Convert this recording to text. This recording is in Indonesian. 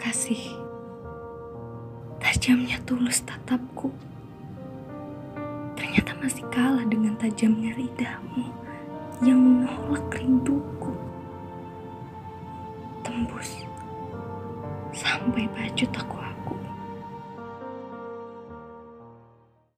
Kasih, tajamnya tulus tatapku. Ternyata masih kalah dengan tajamnya lidahmu yang menolak rinduku. Tembus sampai baju tak